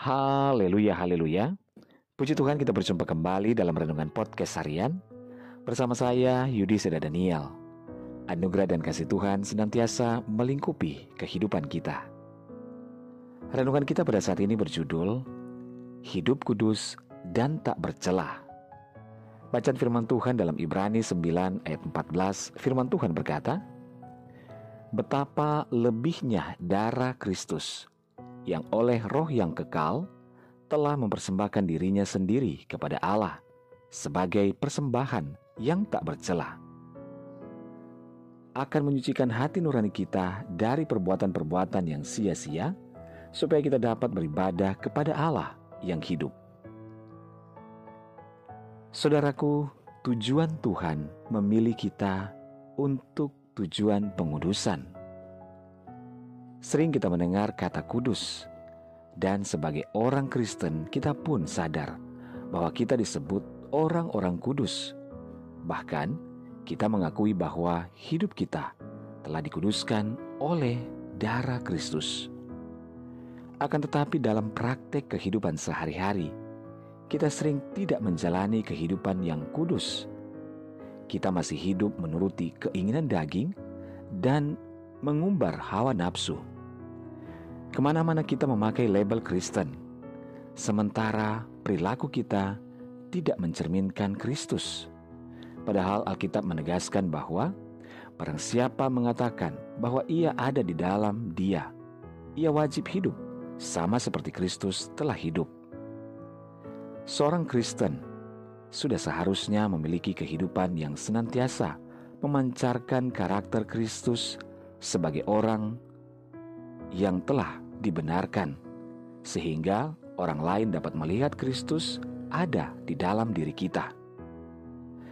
Haleluya, haleluya. Puji Tuhan kita berjumpa kembali dalam Renungan Podcast Harian Bersama saya Yudi Seda Daniel. Anugerah dan kasih Tuhan senantiasa melingkupi kehidupan kita. Renungan kita pada saat ini berjudul Hidup Kudus dan Tak Bercelah. Bacaan firman Tuhan dalam Ibrani 9 ayat 14 Firman Tuhan berkata Betapa lebihnya darah Kristus yang oleh roh yang kekal telah mempersembahkan dirinya sendiri kepada Allah sebagai persembahan yang tak bercela. Akan menyucikan hati nurani kita dari perbuatan-perbuatan yang sia-sia, supaya kita dapat beribadah kepada Allah yang hidup. Saudaraku, tujuan Tuhan memilih kita untuk tujuan pengudusan Sering kita mendengar kata kudus, dan sebagai orang Kristen kita pun sadar bahwa kita disebut orang-orang kudus. Bahkan kita mengakui bahwa hidup kita telah dikuduskan oleh darah Kristus. Akan tetapi dalam praktek kehidupan sehari-hari, kita sering tidak menjalani kehidupan yang kudus. Kita masih hidup menuruti keinginan daging dan mengumbar hawa nafsu. Ke mana-mana kita memakai label Kristen, sementara perilaku kita tidak mencerminkan Kristus. Padahal Alkitab menegaskan bahwa barang siapa mengatakan bahwa ia ada di dalam dia, ia wajib hidup sama seperti Kristus telah hidup. Seorang Kristen sudah seharusnya memiliki kehidupan yang senantiasa memancarkan karakter Kristus sebagai orang yang telah dibenarkan, sehingga orang lain dapat melihat Kristus ada di dalam diri kita.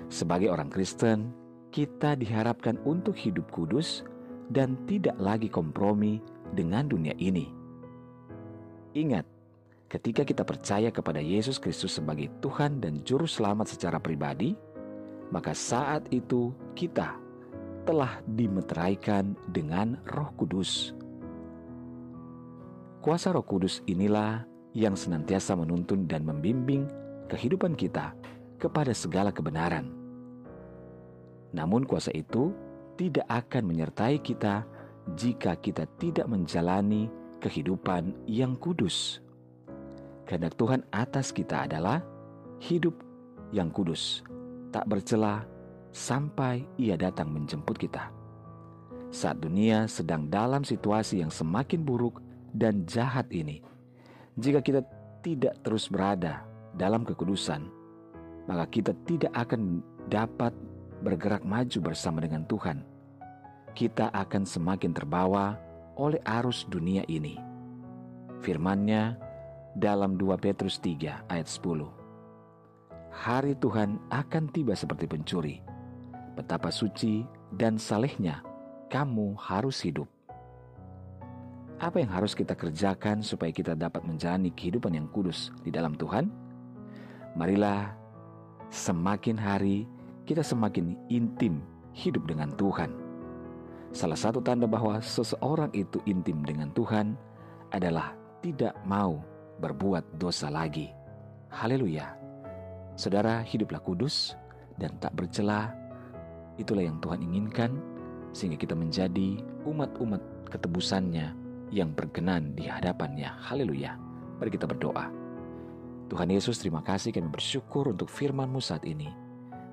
Sebagai orang Kristen, kita diharapkan untuk hidup kudus dan tidak lagi kompromi dengan dunia ini. Ingat, ketika kita percaya kepada Yesus Kristus sebagai Tuhan dan Juru Selamat secara pribadi, maka saat itu kita telah dimeteraikan dengan Roh Kudus. Kuasa Roh Kudus inilah yang senantiasa menuntun dan membimbing kehidupan kita kepada segala kebenaran. Namun, kuasa itu tidak akan menyertai kita jika kita tidak menjalani kehidupan yang kudus. Karena Tuhan atas kita adalah hidup yang kudus, tak bercelah sampai Ia datang menjemput kita. Saat dunia sedang dalam situasi yang semakin buruk dan jahat ini, jika kita tidak terus berada dalam kekudusan, maka kita tidak akan dapat bergerak maju bersama dengan Tuhan. Kita akan semakin terbawa oleh arus dunia ini. Firman-Nya dalam 2 Petrus 3 ayat 10. Hari Tuhan akan tiba seperti pencuri betapa suci dan salehnya kamu harus hidup. Apa yang harus kita kerjakan supaya kita dapat menjalani kehidupan yang kudus di dalam Tuhan? Marilah semakin hari kita semakin intim hidup dengan Tuhan. Salah satu tanda bahwa seseorang itu intim dengan Tuhan adalah tidak mau berbuat dosa lagi. Haleluya. Saudara, hiduplah kudus dan tak bercelah Itulah yang Tuhan inginkan sehingga kita menjadi umat-umat ketebusannya yang berkenan di hadapannya. Haleluya. Mari kita berdoa. Tuhan Yesus terima kasih kami bersyukur untuk firman-Mu saat ini.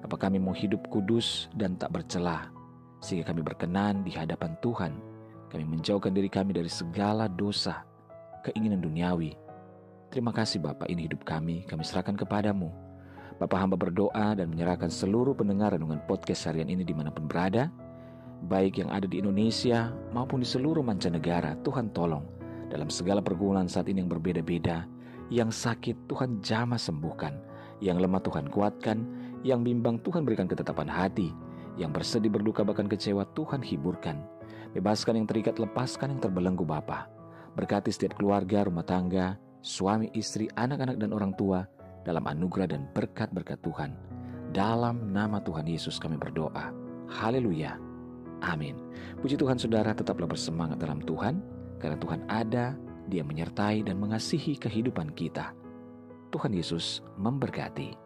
Apa kami mau hidup kudus dan tak bercelah sehingga kami berkenan di hadapan Tuhan. Kami menjauhkan diri kami dari segala dosa, keinginan duniawi. Terima kasih Bapak ini hidup kami, kami serahkan kepadamu. Bapak hamba berdoa dan menyerahkan seluruh pendengar renungan podcast harian ini di mana pun berada, baik yang ada di Indonesia maupun di seluruh mancanegara, Tuhan tolong. Dalam segala pergumulan saat ini yang berbeda-beda, yang sakit Tuhan jamah sembuhkan, yang lemah Tuhan kuatkan, yang bimbang Tuhan berikan ketetapan hati, yang bersedih berduka bahkan kecewa Tuhan hiburkan, bebaskan yang terikat lepaskan yang terbelenggu Bapa, berkati setiap keluarga, rumah tangga, suami, istri, anak-anak dan orang tua, dalam anugerah dan berkat-berkat Tuhan. Dalam nama Tuhan Yesus kami berdoa. Haleluya. Amin. Puji Tuhan saudara tetaplah bersemangat dalam Tuhan. Karena Tuhan ada, Dia menyertai dan mengasihi kehidupan kita. Tuhan Yesus memberkati.